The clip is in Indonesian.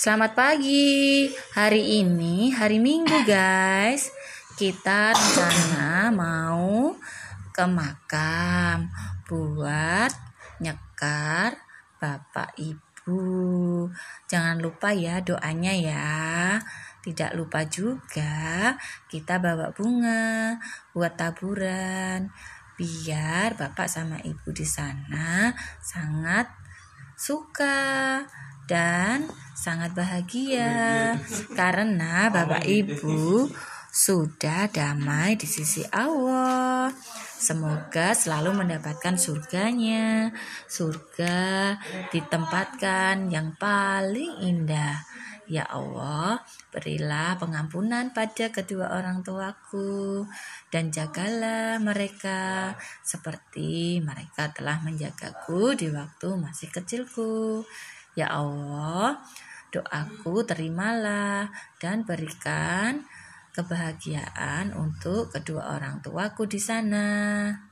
Selamat pagi. Hari ini hari Minggu, guys. Kita rencana mau ke makam buat nyekar Bapak Ibu. Jangan lupa ya doanya ya. Tidak lupa juga kita bawa bunga buat taburan biar Bapak sama Ibu di sana sangat suka dan sangat bahagia karena Bapak Ibu sudah damai di sisi Allah. Semoga selalu mendapatkan surganya. Surga ditempatkan yang paling indah. Ya Allah, berilah pengampunan pada kedua orang tuaku dan jagalah mereka seperti mereka telah menjagaku di waktu masih kecilku. Ya Allah, doaku terimalah dan berikan kebahagiaan untuk kedua orang tuaku di sana.